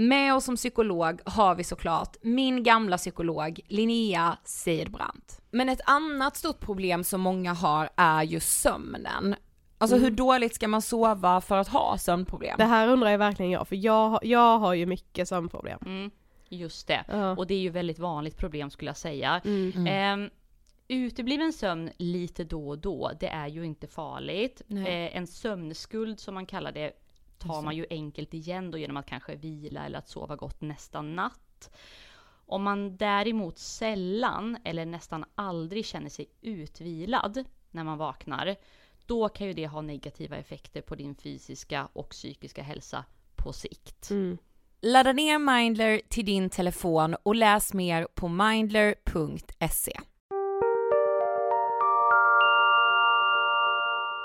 Med oss som psykolog har vi såklart min gamla psykolog Linnea Seidbrant. Men ett annat stort problem som många har är ju sömnen. Alltså hur dåligt ska man sova för att ha sömnproblem? Det här undrar jag verkligen jag, för jag, jag har ju mycket sömnproblem. Mm, just det, Ja. och det är ju väldigt vanligt problem skulle jag säga. Mm. Eh, utebliven sömn lite då och då, det är ju inte farligt. Eh, en sömnskuld som man kallar det tar man ju enkelt igen då genom att kanske vila eller att sova gott nästa natt. Om man däremot sällan eller nästan aldrig känner sig utvilad när man vaknar, då kan ju det ha negativa effekter på din fysiska och psykiska hälsa på sikt. Mm. Ladda ner Mindler till din telefon och läs mer på mindler.se.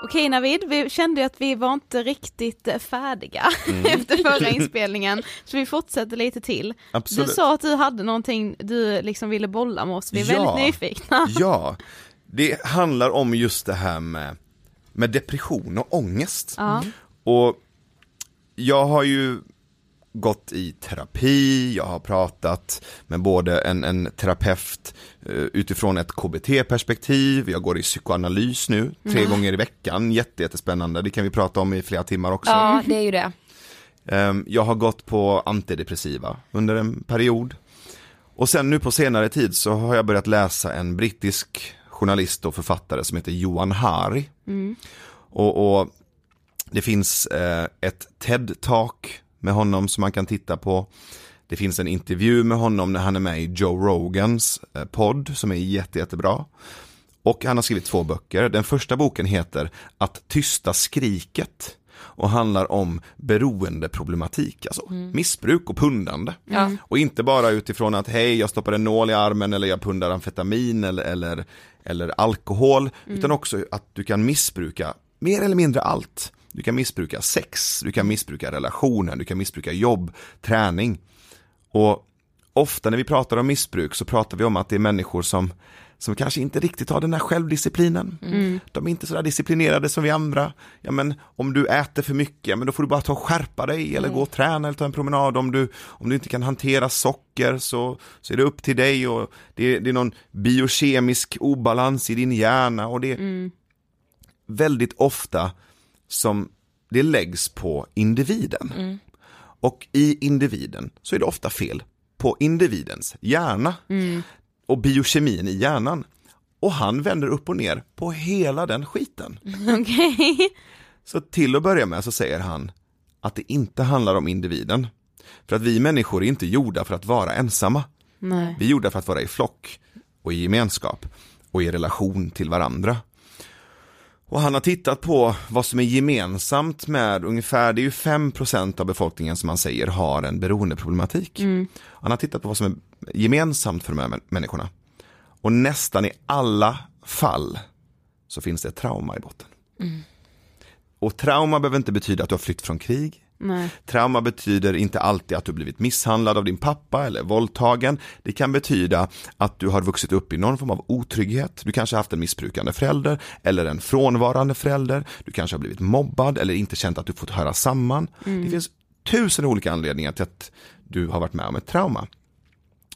Okej Navid, vi kände ju att vi var inte riktigt eh, färdiga Mm. efter förra inspelningen, så vi fortsätter lite till. Absolut. Du sa att du hade någonting du liksom ville bolla med oss, vi är Ja. väldigt nyfikna. Ja, det handlar om just det här med, med depression och ångest. Ja. Och jag har ju gått i terapi, jag har pratat med både en, en terapeut eh, utifrån ett KBT-perspektiv, jag går i psykoanalys nu, tre Mm. gånger i veckan, jätte, jättespännande, det kan vi prata om i flera timmar också. Ja, det är ju det. Ehm, Jag har gått på antidepressiva under en period. Och sen nu på senare tid så har jag börjat läsa en brittisk journalist och författare som heter Johan Hari. Mm. Och, och det finns eh, ett TED-talk med honom som man kan titta på. Det finns en intervju med honom när han är med i Joe Rogans eh, podd som är jätte, jättebra. Och han har skrivit två böcker. Den första boken heter Att tysta skriket och handlar om beroendeproblematik, alltså missbruk och pundande. Ja. Och inte bara utifrån att hej, jag stoppar en nål i armen eller jag pundar amfetamin eller, eller, eller alkohol, utan också att du kan missbruka mer eller mindre allt. Du kan missbruka sex, du kan missbruka relationer, du kan missbruka jobb, träning. Och ofta när vi pratar om missbruk så pratar vi om att det är människor som, som kanske inte riktigt har den här självdisciplinen. Mm. De är inte sådär disciplinerade som vi andra. Ja men om du äter för mycket, ja, men då får du bara ta och skärpa dig eller gå och träna eller ta en promenad. Om du, om du inte kan hantera socker så, så är det upp till dig och det, är- det är någon biokemisk obalans i din hjärna och det är väldigt ofta som det läggs på individen. Och i individen så är det ofta fel på individens hjärna och biokemin i hjärnan. Och han vänder upp och ner på hela den skiten. Okej. Så till att börja med så säger han att det inte handlar om individen. För att vi människor är inte gjorda för att vara ensamma. Nej. Vi är gjorda för att vara i flock och i gemenskap och i relation till varandra. Och han har tittat på vad som är gemensamt med ungefär, det är ju 5% av befolkningen som man säger har en beroendeproblematik. Han har tittat på vad som är gemensamt för de här män- människorna. Och nästan i alla fall så finns det ett trauma i botten. Och trauma behöver inte betyda att du har flytt från krig. Nej. Trauma betyder inte alltid att du blivit misshandlad av din pappa eller våldtagen. Det kan betyda att du har vuxit upp i någon form av otrygghet. Du kanske har haft en missbrukande förälder eller en frånvarande förälder. Du kanske har blivit mobbad eller inte känt att du fått höra samman. Det finns tusen olika anledningar till att du har varit med om ett trauma.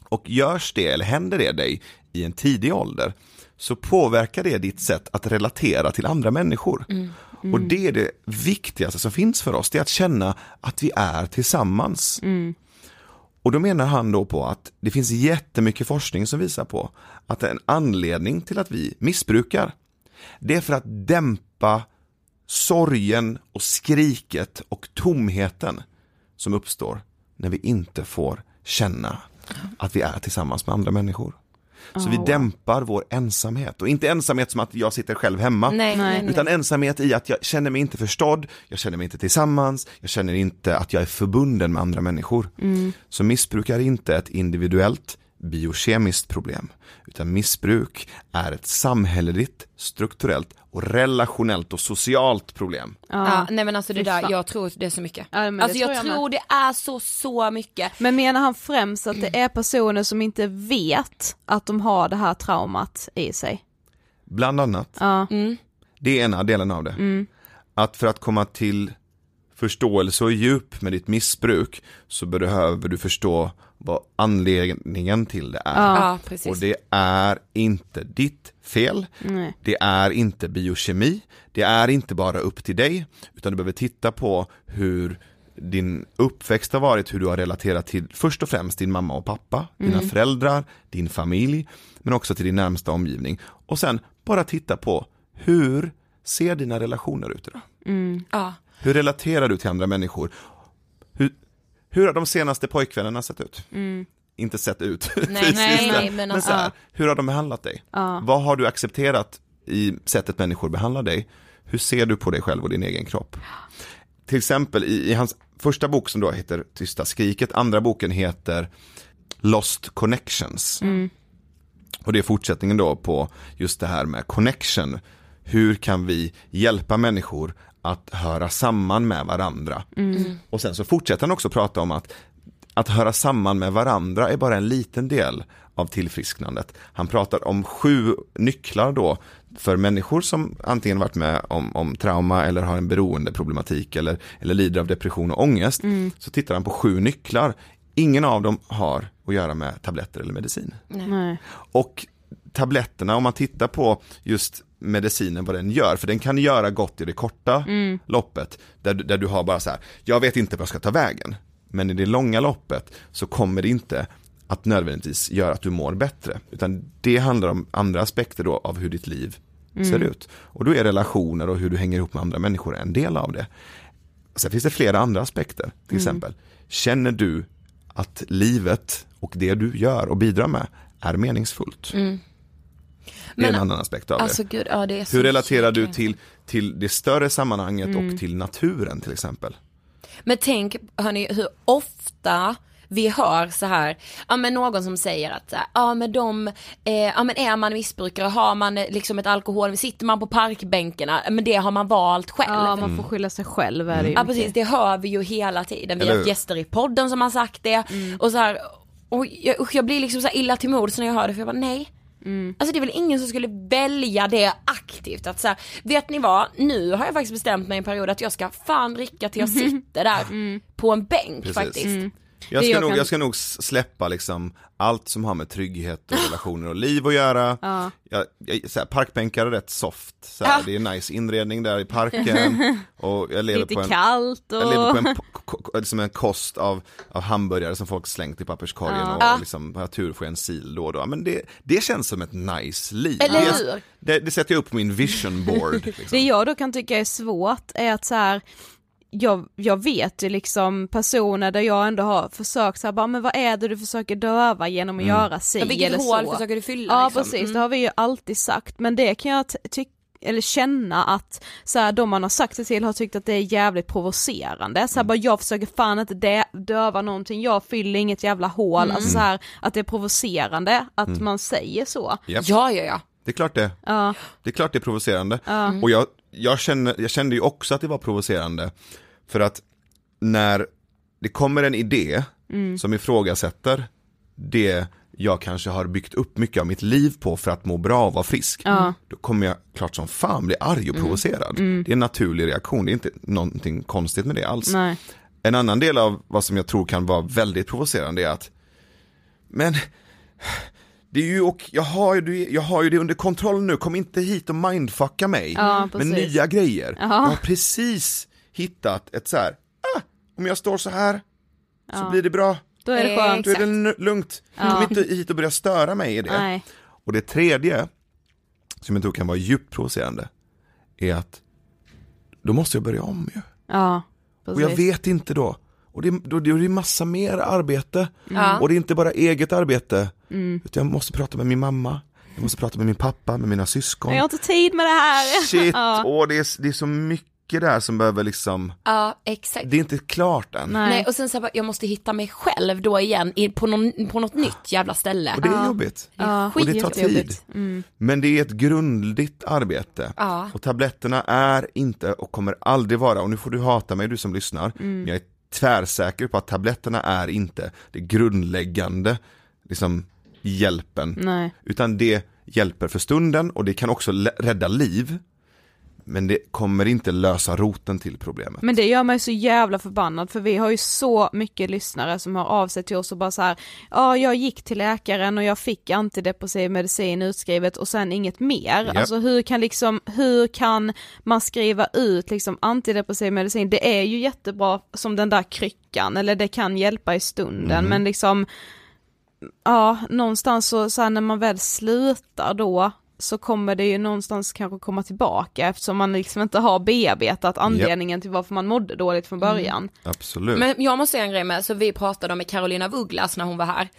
Och görs det eller händer det dig i en tidig ålder så påverkar det ditt sätt att relatera till andra människor. Och det är det viktigaste som finns för oss, det är att känna att vi är tillsammans. Och då menar han då på att det finns jättemycket forskning som visar på att en anledning till att vi missbrukar, det är för att dämpa sorgen och skriket och tomheten som uppstår när vi inte får känna att vi är tillsammans med andra människor. Så vi dämpar vår ensamhet och inte ensamhet som att jag sitter själv hemma. Nej, nej, nej. Utan ensamhet i att jag känner mig inte förstådd, jag känner mig inte tillsammans, jag känner inte att jag är förbunden med andra människor. Så missbruk är inte ett individuellt biokemiskt problem, utan missbruk är ett samhälleligt, strukturellt och relationellt och socialt problem. Ja, nej men alltså det där, jag tror det är så mycket. Ja, men det alltså jag, tror jag tror det är så, så mycket. Men menar han främst att det är personer som inte vet att de har det här traumat i sig? Bland annat, Ja. det är ena delen av det. Att för att komma till förståelse och djup med ditt missbruk så behöver du förstå vad anledningen till det är. Ja, precis. Och det är inte ditt fel, Nej. det är inte biokemi, det är inte bara upp till dig, utan du behöver titta på hur din uppväxt har varit, hur du har relaterat till först och främst din mamma och pappa, dina föräldrar, din familj, men också till din närmsta omgivning. Och sen bara titta på hur ser dina relationer ut idag? Ja. Hur relaterar du till andra människor? Hur, hur har de senaste pojkvännerna sett ut? Inte sett ut Nej, nej, nej, men alltså- så här, hur har de behandlat dig? Vad har du accepterat i sättet människor behandlar dig? Hur ser du på dig själv och din egen kropp? Till exempel i, i hans första bok som då heter Tysta skriket, andra boken heter Lost Connections. Och det är fortsättningen då på just det här med connection. Hur kan vi hjälpa människor att höra samman med varandra? Och sen så fortsätter han också prata om att att höra samman med varandra är bara en liten del av tillfrisknandet. Han pratar om sju nycklar då för människor som antingen varit med om, om trauma eller har en beroendeproblematik eller, eller lider av depression och ångest. Så tittar han på sju nycklar. Ingen av dem har att göra med tabletter eller medicin. Nej. Och tabletterna, om man tittar på just medicinen, vad den gör, för den kan göra gott i det korta loppet, där, du- där du har bara så här, jag vet inte vad jag ska ta vägen, men i det långa loppet så kommer det inte att nödvändigtvis göra att du mår bättre, utan det handlar om andra aspekter då av hur ditt liv ser ut. Och då är relationer och hur du hänger ihop med andra människor en del av det. Sen finns det flera andra aspekter, till exempel, känner du att livet och det du gör och bidrar med är meningsfullt? Det är Men- en annan aspekt av Alltså det. gud, ja det Hur relaterar du till, till det större sammanhanget och till naturen till exempel? Men tänk hörni hur ofta vi hör så här, ja men någon som säger att ja men de, eh, ja men är man missbrukare, har man eh, liksom ett alkohol, sitter man på parkbänkarna, men det har man valt själv. Ja, man får skylla sig själv är det ju Ja mycket. precis, det hör vi ju hela tiden. Vi Eller har haft gäster i podden som har sagt det. Och så här, Och jag, usch, jag blir liksom så här illa till mods när jag hör det för jag bara nej. Alltså det är väl ingen som skulle välja det aktivt att här, vet ni vad, nu har jag faktiskt bestämt mig en period att jag ska fan dricka till jag sitter där på en bänk Precis. faktiskt. Jag ska, nog, kan- jag ska nog släppa liksom allt som har med trygghet och relationer och liv att göra. Ja. Jag, jag, så här, parkbänkar är rätt soft, så här, Ja. det är nice inredning där i parken och jag lever Lite på en kallt och... jag lever på en, liksom en kost av, av hamburgare som folk slängt i papperskorgen Ja. och liksom, har tur får jag en sil då och då. Men det, det känns som ett nice liv. Eller det, hur? det, det sätter jag upp på min vision board. Liksom. Det jag då kan tycka är svårt är att så här, jag, jag vet ju liksom personer där jag ändå har försökt så här, bara, men vad är det du försöker döva genom att göra si Ja, vilket eller hål så. försöker du fylla Ja liksom? precis, Mm. det har vi ju alltid sagt, men det kan jag tycka eller känna att så här, de man har sagt det till har tyckt att det är jävligt provocerande. Så här, bara, jag försöker fan inte dö- döva någonting, jag fyller inget jävla hål. Alltså så här, att det är provocerande att man säger så. Japp. Ja, ja, ja. Det är klart det. Ja, Det är klart det är provocerande. Och jag, jag, känner, jag kände ju också att det var provocerande. För att när det kommer en idé som ifrågasätter det jag kanske har byggt upp mycket av mitt liv på för att må bra och vara frisk. Då kommer jag klart som fan bli arg och provocerad. Det är en naturlig reaktion, det är inte någonting konstigt med det alls. nej. En annan del av vad som jag tror kan vara väldigt provocerande är att Men det är ju och jag har ju, det- jag har ju det under kontroll nu, kom inte hit och mindfucka mig Ja, med nya grejer. Ja. Jag har precis hittat ett så här, ah, om jag står så här så blir det bra, Då är det skönt. då är det lugnt. Kom inte hit och börja störa mig i det. Nej. Och det tredje, som jag tror kan vara djupt provocerande, är att då måste jag börja om ju. Ja, precis. Och jag vet inte då. Och det, då, då är det massa mer arbete. Ja. Och det är inte bara eget arbete. Mm. Utan jag måste prata med min mamma, jag måste prata med min pappa, med mina syskon. Jag har inte tid med det här. Shit, Ja. åh det är, det är så mycket där som behöver liksom, Ja, exakt. det är inte klart än. Nej. Nej, och sen så här, jag måste hitta mig själv då igen på, någon, på något nytt jävla ställe. Och det är jobbigt. Ja. Och det tar tid. Skitjobbigt. Men det är ett grundligt arbete. Ja. Och tabletterna är inte och kommer aldrig vara, och nu får du hata mig du som lyssnar, men jag är tvärsäker på att tabletterna är inte det grundläggande liksom, hjälpen. Nej. Utan det hjälper för stunden och det kan också rädda liv. Men det kommer inte lösa roten till problemet. Men det gör mig så jävla förbannad för vi har ju så mycket lyssnare som hör av sig till oss och bara så här, ja jag gick till läkaren och jag fick antidepressiv medicin utskrivet och sen inget mer. Japp. Alltså hur kan liksom, hur kan man skriva ut liksom antidepressiv medicin? Det är ju jättebra som den där kryckan eller det kan hjälpa i stunden men liksom, ja någonstans så, så här, när man väl slutar då så kommer det ju någonstans kanske komma tillbaka eftersom man liksom inte har bearbetat anledningen till varför man mådde dåligt från början. Absolut. Men jag måste säga en grej med, så vi pratade med Carolina Vugglas när hon var här.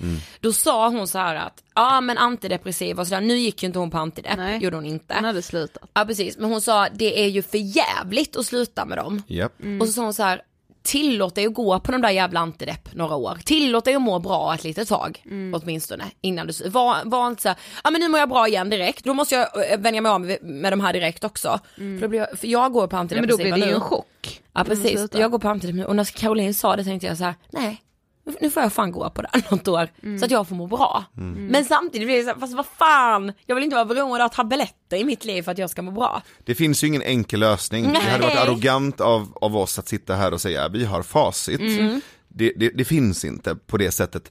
Då sa hon så här att, ja men antidepressiva och sådär, nu gick ju inte hon på antidepp, Nej. gjorde hon inte. Den hade slutat. Ja precis, men hon sa det är ju för jävligt att sluta med dem. Japp. Och så sa hon så här, tillåt dig att gå på de där jävla antidepp några år. Tillåt dig att må bra ett litet tag, åtminstone, innan du, var, var inte så här, ja men nu mår jag bra igen direkt, då måste jag eh, vänja mig av med, med de här direkt också. För, då blir jag, för jag går på Nej, men då antidepressiva blir det ju nu. en chock. Ja man precis, jag går på antidepressiva och när Caroline sa det tänkte jag så här: nej, nu- får jag fan gå på det här något år så att jag får må bra. Men samtidigt blir det så här, fast vad fan, jag vill inte vara beroende av tabletter i mitt liv för att jag ska må bra. Det finns ju ingen enkel lösning. Det hade varit Nej. arrogant av, av oss att sitta här och säga vi har facit. Det, det, det finns inte på det sättet.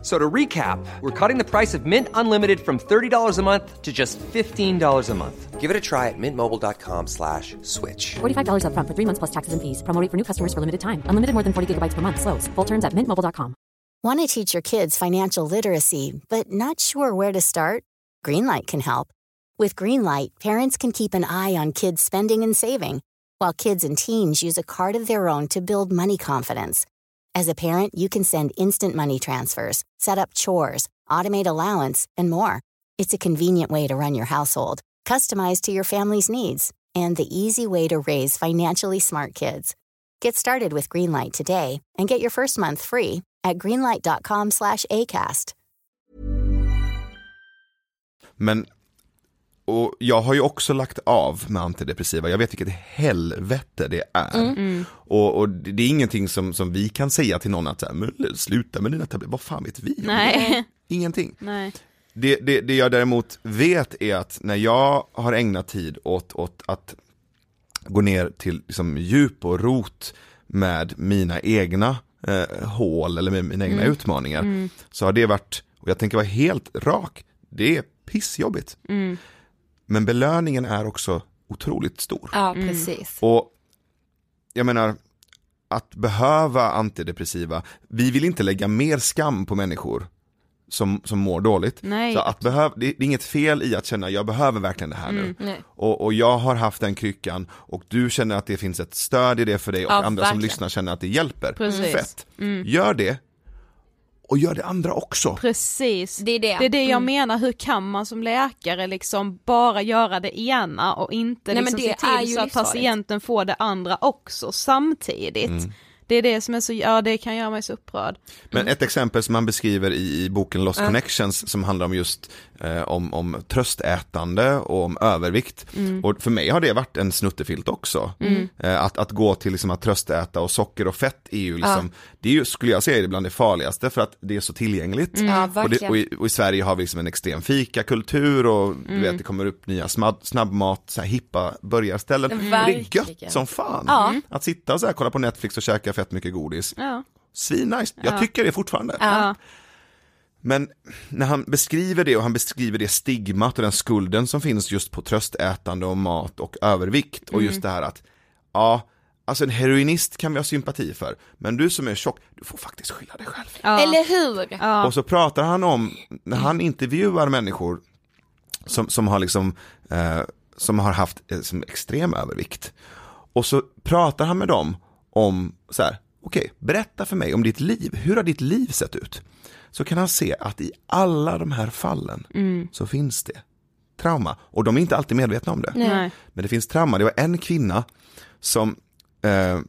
F- So to recap, we're cutting the price of Mint Unlimited from $30 a month to just $15 a month. Give it a try at mintmobile.com slash switch. $45 upfront for three months plus taxes and fees. Promo rate for new customers for limited time. Unlimited more than 40 gigabytes per month. Slows. Full terms at mintmobile.com. Want to teach your kids financial literacy, but not sure where to start? Greenlight can help. With Greenlight, parents can keep an eye on kids' spending and saving, while kids and teens use a card of their own to build money confidence. As a parent, you can send instant money transfers, set up chores, automate allowance, and more. It's a convenient way to run your household, customized to your family's needs, and the easy way to raise financially smart kids. Get started with Greenlight today and get your first month free at greenlight.com slash ACAST. Men, och jag har ju också lagt av med antidepressiva, jag vet vilket helvete det är. Mm. Och, och det är ingenting som, som vi kan säga till någon att sluta med dina tabletter, vad fan vet vi Nej. det? Ingenting. Nej. Det, det, det jag däremot vet är att när jag har ägnat tid åt, åt att gå ner till liksom, djup och rot med mina egna eh, hål eller med mina egna Mm. utmaningar Mm. så har det varit, och jag tänker vara helt rak, det är pissjobbigt. Mm. Men belöningen är också otroligt stor. Ja, precis. Och jag menar, att behöva antidepressiva, vi vill inte lägga mer skam på människor som, som mår dåligt. Nej. Så att behöv, det det är inget fel i att känna, jag behöver verkligen det här Mm. nu. Nej. Och, och jag har haft den kryckan och du känner att det finns ett stöd i det för dig och Ja, andra som verkligen. lyssnar känner att det hjälper. Precis. Fett. Mm. Gör det, och gör det andra också. Precis. Det är det. Det är det jag Mm. menar, hur kan man som läkare liksom bara göra det ena och inte Nej, men liksom det se är till ju så att livsfarligt. patienten får det andra också samtidigt. Mm. Det är det som är så, ja det kan göra mig så upprörd. Men ett exempel som han beskriver i, i boken Lost Ja. Connections som handlar om just eh, om, om tröstätande och om övervikt. Mm. Och för mig har det varit en snuttefilt också. Mm. Eh, att, att gå till liksom att tröstäta och socker och fett är ju liksom, Ja. det är ju, skulle jag säga, är bland det farligaste för att det är så tillgängligt. Mm. Ja, och, det, verkligen. och, i, och i Sverige har vi liksom en extrem fikakultur och du Mm. vet det kommer upp nya snabb, snabbmat, så här hippa burgarställen. Mm. Och Det är Verkligen. gött som fan. Ja. Att sitta och så här, kolla på Netflix och käka fett mycket godis. Ja. Svinnice, jag Ja. tycker det fortfarande. Ja. Men när han beskriver det och han beskriver det stigmat och den skulden som finns just på tröstätande och mat och övervikt och just Mm. det här att, ja, alltså en heroinist kan vi ha sympati för, men du som är tjock, du får faktiskt skylla dig själv. Ja. Eller hur? Ja. Och så pratar han om, när han intervjuar människor som, som har liksom, eh, som har haft eh, som extrem övervikt. Och så pratar han med dem om, så här, okej, berätta för mig om ditt liv, hur har ditt liv sett ut? Så kan han se att i alla de här fallen Mm. så finns det trauma. Och de är inte alltid medvetna om det. Nej. Men det finns trauma. Det var en kvinna som, eh,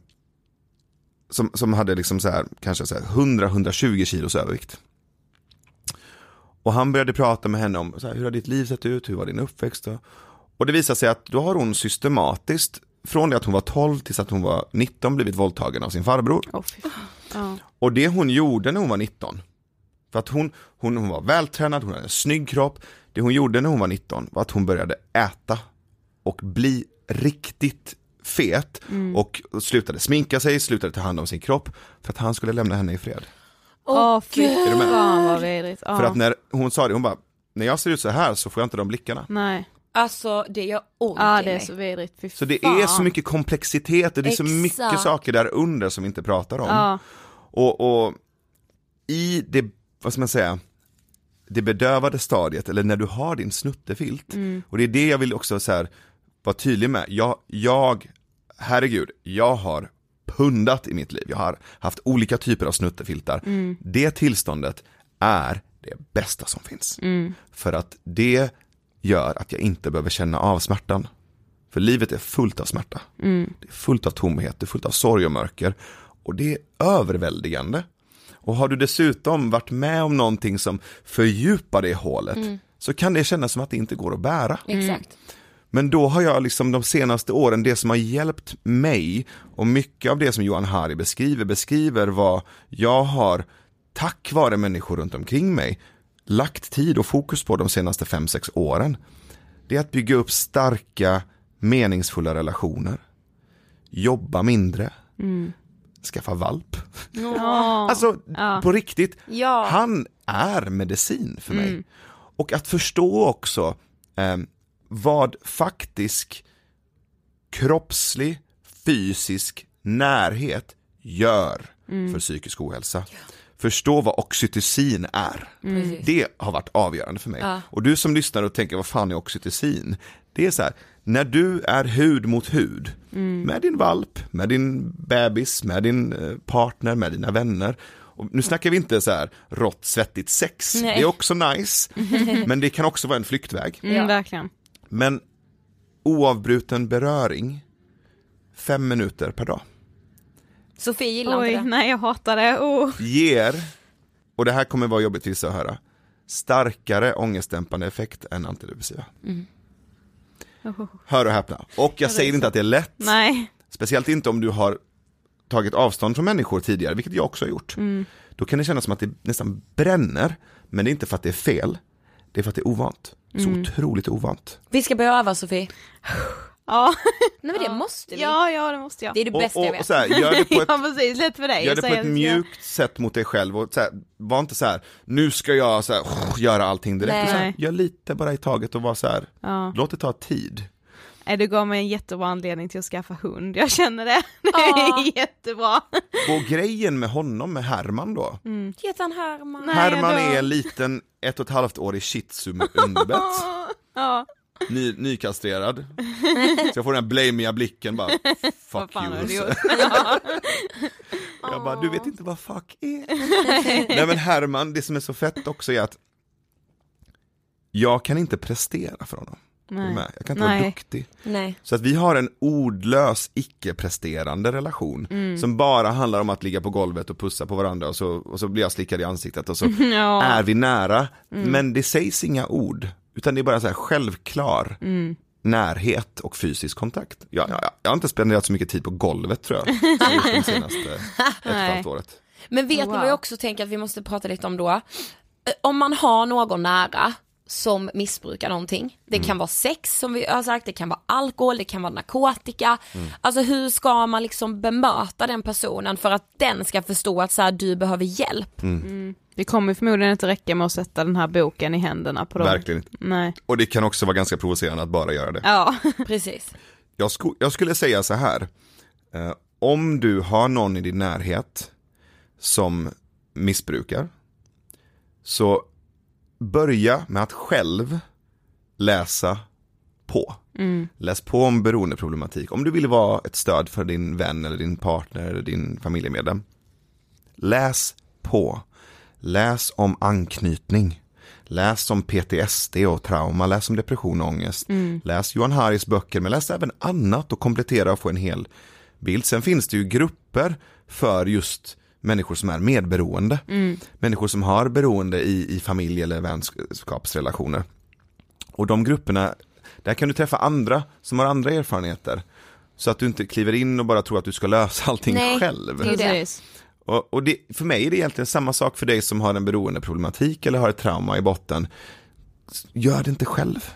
som, som hade liksom så här, kanske så här 100-120 kilos övervikt. Och han började prata med henne om så här, hur har ditt liv sett ut, hur var din uppväxt? Och, och det visade sig att då har hon systematiskt, från det att hon var 12 tills att hon var 19, blivit våldtagen av sin farbror. Fy fan. Ja. Och det hon gjorde när hon var 19, för att hon, hon, hon var vältränad, hon hade en snygg kropp. Det hon gjorde när hon var 19 var att hon började äta och bli riktigt fet Mm. och slutade sminka sig, slutade ta hand om sin kropp för att han skulle lämna henne i fred. Åh fy Är du med? fan vad vidrigt. Ja. För att när hon sa det, hon bara, när jag ser ut så här så får jag inte de blickarna. Nej. Alltså det gör ont Ja i det är så vidrigt, fy Så det fan. är så mycket komplexitet och det är så mycket saker där under som vi inte pratar om. Ja. Och, och i det, vad ska man säga, det bedövade stadiet, eller när du har din snuttefilt, Mm. och det är det jag vill också så här, vara tydlig med, jag, jag, herregud, jag har pundat i mitt liv, jag har haft olika typer av snuttefiltar. Mm. Det tillståndet är det bästa som finns. Mm. För att det gör att jag inte behöver känna av smärtan. För livet är fullt av smärta. Mm. Det är fullt av tomhet, det är fullt av sorg och mörker. Och det är överväldigande. Och har du dessutom varit med om någonting som fördjupar det hålet Mm. så kan det kännas som att det inte går att bära. Exakt. Men då har jag liksom de senaste åren, det som har hjälpt mig och mycket av det som Johan Hari beskriver, beskriver vad jag har, tack vare människor runt omkring mig, lagt tid och fokus på de senaste 5-6 åren. Det är att bygga upp starka, meningsfulla relationer. Jobba mindre. Mm. skaffa valp. Ja. Alltså Ja. på riktigt, Ja. han är medicin för mig. Mm. Och att förstå också eh, vad faktisk kroppslig, fysisk närhet gör Mm. för psykisk ohälsa. Förstå vad oxytocin är. Mm. Det har varit avgörande för mig. Ja. Och du som lyssnar och tänker, vad fan är oxytocin? Det är så här, när du är hud mot hud Mm. med din valp, med din bebis, med din eh, partner, med dina vänner. Och nu snackar vi inte så här rått, svettigt sex, Nej. det är också nice, men det kan också vara en flyktväg. Mm, Verkligen. Men oavbruten beröring, fem minuter per dag, Sofie gillar Oj, inte det. nej jag hatar det. Oh. ger, och det här kommer vara jobbigt vissa att höra, starkare ångestdämpande effekt än antidepressiva. Oh. Hör och häpna. Och jag säger inte att det är lätt, Nej. speciellt inte om du har tagit avstånd från människor tidigare, vilket jag också har gjort. Mm. Då kan det kännas som att det nästan bränner, men det är inte för att det är fel, det är för att det är ovant. Så Mm. otroligt ovant. Vi ska börja öva Sofie. Ja. Nej men det måste vi. ja, ja det måste jag. Det är det Och, bästa jag och, och vet. så här, gör det på ett ja precis, lätt för dig Gör det på ett att jag- mjukt sätt mot dig själv och så här, var inte så här, nu ska jag så här, göra allting direkt. Nej. Så här, gör lite bara i taget och var så här, Ja. låt det ta tid. Nej, du gav mig en jättebra anledning till att skaffa hund, jag känner det. Det Ja. är jättebra. Och grejen med honom, med Herman då, Heter han Herman? Nej, Herman då- är en liten ett och ett halvt årig shih tzu med underbett, Ja, ny, nykastrerad. Så jag får den här blameiga blicken bara, fuck you. Ja. Jag bara, du vet inte vad fuck är. Nej men Herman, det som är så fett också är att jag kan inte prestera för honom. Nej. Jag kan inte vara Nej. duktig. Nej. Så att vi har en ordlös, icke-presterande relation Mm. som bara handlar om att ligga på golvet och pussa på varandra och så, och så blir jag slickad i ansiktet och så Ja. är vi nära. Mm. Men det sägs inga ord, utan det är bara så här självklar Mm. närhet och fysisk kontakt. Jag, jag, jag har inte spenderat så mycket tid på golvet tror jag, som de senaste ett och ett halvt året. Men vet ni Wow. vad jag också tänker att vi måste prata lite om då? Eh, Om man har någon nära som missbrukar någonting. Det kan vara sex som vi har sagt, det kan vara alkohol, det kan vara narkotika. Alltså hur ska man liksom bemöta den personen för att den ska förstå att så här, du behöver hjälp? Det kommer förmodligen inte räcka med att sätta den här boken i händerna på dem. Verkligen. Nej. Och det kan också vara ganska provocerande att bara göra det. Ja. Precis. Jag, sko- jag skulle säga så här. Eh, om du har någon i din närhet som missbrukar, så börja med att själv läsa på. Läs på om beroendeproblematik. Om du vill vara ett stöd för din vän eller din partner eller din familjemedlem. Läs på. Läs om anknytning. Läs om PTSD och trauma, läs om depression och ångest. Läs Johan Haris böcker, men läs även annat och komplettera och få en hel bild. Sen finns det ju grupper för just människor som är medberoende. Människor som har beroende i, i familj eller vänskapsrelationer. Och de grupperna, där kan du träffa andra som har andra erfarenheter. Så att du inte kliver in och bara tror att du ska lösa allting Nej, själv. det det. Och, och det, för mig är det egentligen samma sak för dig som har en beroendeproblematik eller har ett trauma i botten. Gör det inte själv.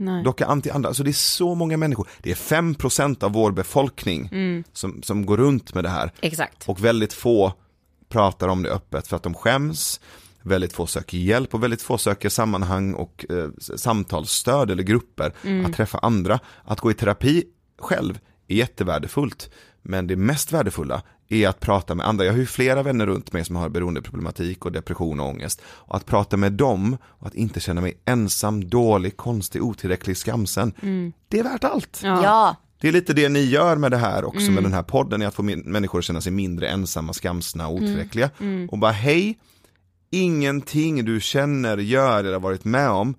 Nej. Docka an till andra. Alltså det är så många människor. Det är 5% av vår befolkning Mm. som, som går runt med det här. Exakt. Och väldigt få pratar om det öppet för att de skäms. Väldigt få söker hjälp och väldigt få söker sammanhang och eh, samtalsstöd eller grupper. Att träffa andra. Att gå i terapi själv är jättevärdefullt. Men det mest värdefulla är att prata med andra. Jag har ju flera vänner runt mig som har beroendeproblematik och depression och ångest. Och att prata med dem och att inte känna mig ensam, dålig, konstig, otillräcklig, skamsen. Det är värt allt. Ja. Ja. Det är lite det ni gör med det här också med den här podden, är att få människor att känna sig mindre ensamma, skamsna och otillräckliga. Och bara hej, ingenting du känner, gör eller har varit med om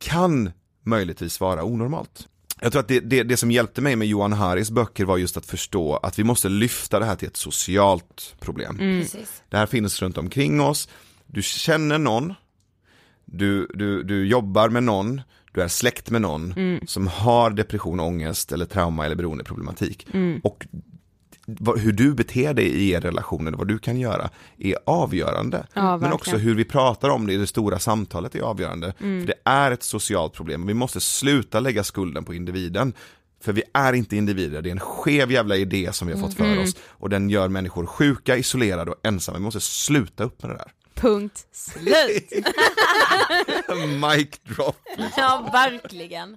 kan möjligtvis vara onormalt. Jag tror att det, det, det som hjälpte mig med Johan Haris böcker var just att förstå att vi måste lyfta det här till ett socialt problem. Precis. Det här finns runt omkring oss, du känner någon, du, du, du jobbar med någon, du är släkt med någon som har depression, ångest eller trauma eller beroendeproblematik. Och vad, hur du beter dig i er relation eller vad du kan göra är avgörande. Ja, Men också hur vi pratar om det i det stora samtalet är avgörande. För det är ett socialt problem. Vi måste sluta lägga skulden på individen. För vi är inte individer, det är en skev jävla idé som vi har fått för Mm. oss och den gör människor sjuka, isolerade och ensamma. Vi måste sluta upp med det där. Punkt slut. Mic drop. Ja, verkligen.